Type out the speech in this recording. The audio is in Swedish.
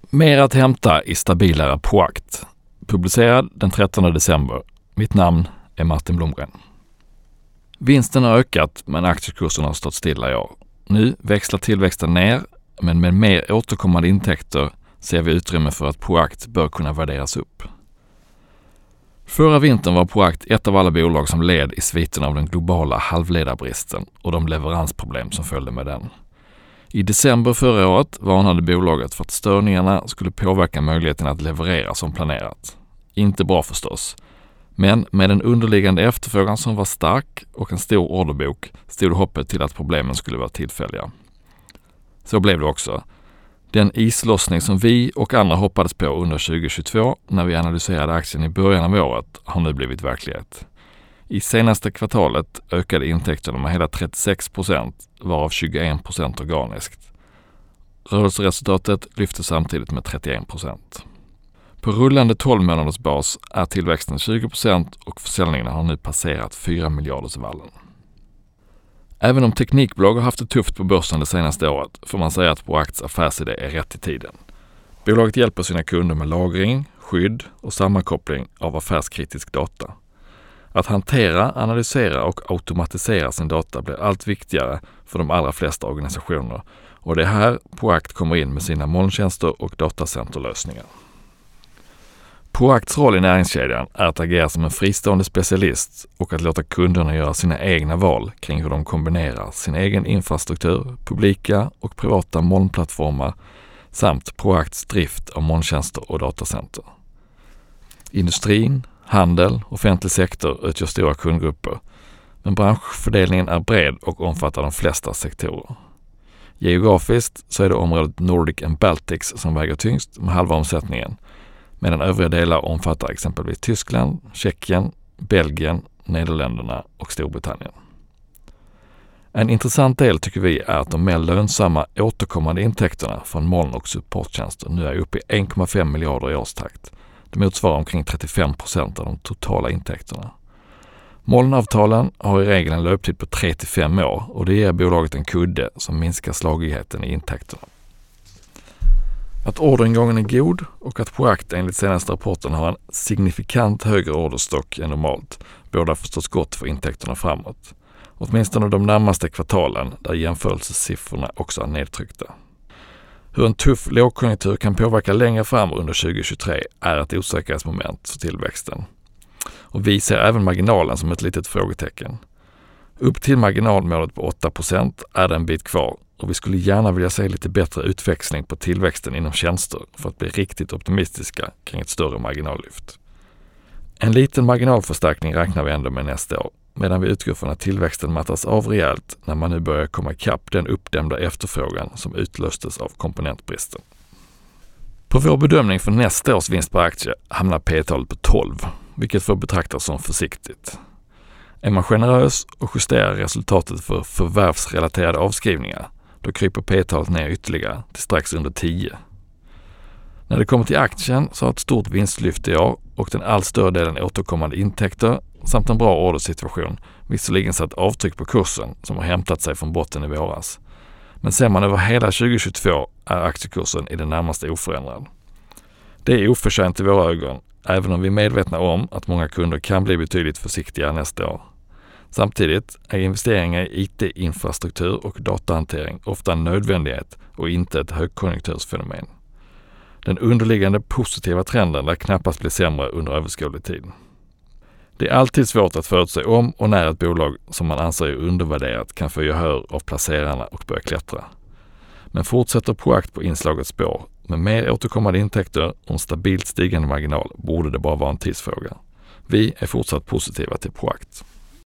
Mer att hämta i stabilare Proact. Publicerad den 13 december. Mitt namn är Martin Blomgren. Vinsten har ökat men aktiekursen har stått stilla i år. Nu växlar tillväxten ner men med mer återkommande intäkter ser vi utrymme för att Proact bör kunna värderas upp. Förra vintern var Proact ett av alla bolag som led i sviten av den globala halvledarbristen och de leveransproblem som följde med den. I december förra året varnade bolaget för att störningarna skulle påverka möjligheten att leverera som planerat. Inte bra förstås. Men med den underliggande efterfrågan som var stark och en stor orderbok stod hoppet till att problemen skulle vara tillfälliga. Så blev det också. Den islossning som vi och andra hoppades på under 2022 när vi analyserade aktien i början av året har nu blivit verklighet. I senaste kvartalet ökade intäkterna med hela 36 procent, varav 21 procent organiskt. Rörelseresultatet lyfte samtidigt med 31 procent. På rullande 12 månaders bas är tillväxten 20 procent och försäljningen har nu passerat 4 miljardersvallen. Även om teknikbolag har haft det tufft på börsen det senaste året får man säga att Proacts affärsidé är rätt i tiden. Bolaget hjälper sina kunder med lagring, skydd och sammankoppling av affärskritisk data. Att hantera, analysera och automatisera sin data blir allt viktigare för de allra flesta organisationer och det är här Proact kommer in med sina molntjänster och datacenterlösningar. Proacts roll i näringskedjan är att agera som en fristående specialist och att låta kunderna göra sina egna val kring hur de kombinerar sin egen infrastruktur, publika och privata molnplattformar samt Proacts drift av molntjänster och datacenter. Industrin, handel, offentlig sektor utgör stora kundgrupper, men branschfördelningen är bred och omfattar de flesta sektorer. Geografiskt så är det området Nordic and Baltics som väger tyngst med halva omsättningen medan övriga delar omfattar exempelvis Tyskland, Tjeckien, Belgien, Nederländerna och Storbritannien. En intressant del tycker vi är att de mer lönsamma återkommande intäkterna från moln och supporttjänster nu är uppe i 1,5 miljarder i årstakt. Det motsvarar omkring 35 procent av de totala intäkterna. Molnavtalen har i regel en löptid på 3 till 5 år och det ger bolaget en kudde som minskar slagigheten i intäkterna. Att orderingången är god och att Proact enligt senaste rapporten har en signifikant högre orderstock än normalt bådar förstås gott för intäkterna framåt. Åtminstone de närmaste kvartalen där jämförelsesiffrorna också är nedtryckta. Hur en tuff lågkonjunktur kan påverka längre fram under 2023 är ett osäkerhetsmoment för tillväxten. Och vi ser även marginalen som ett litet frågetecken. Upp till marginalmålet på 8% är det en bit kvar och vi skulle gärna vilja se lite bättre utväxling på tillväxten inom tjänster för att bli riktigt optimistiska kring ett större marginallyft. En liten marginalförstärkning räknar vi ändå med nästa år, medan vi utgår från att tillväxten mattas av rejält när man nu börjar komma ikapp den uppdämda efterfrågan som utlöstes av komponentbristen. På vår bedömning för nästa års vinst per aktie hamnar P-talet på 12, vilket får betraktas som försiktigt. Är man generös och justerar resultatet för förvärvsrelaterade avskrivningar då kryper P-talet ner ytterligare till strax under 10. När det kommer till aktien så har ett stort vinstlyft i år och den allt större delen återkommande intäkter samt en bra ordersituation visserligen satt avtryck på kursen som har hämtat sig från botten i våras. Men ser man över hela 2022 är aktiekursen i det närmaste oförändrad. Det är oförtjänt i våra ögon, även om vi är medvetna om att många kunder kan bli betydligt försiktigare nästa år. Samtidigt är investeringar i IT-infrastruktur och datahantering ofta en nödvändighet och inte ett högkonjunktursfenomen. Den underliggande positiva trenden lär knappast bli sämre under överskådlig tid. Det är alltid svårt att förutse om och när ett bolag som man anser är undervärderat kan få gehör av placerarna och börja klättra. Men fortsätter Proact på inslaget spår med mer återkommande intäkter och en stabilt stigande marginal borde det bara vara en tidsfråga. Vi är fortsatt positiva till Proact.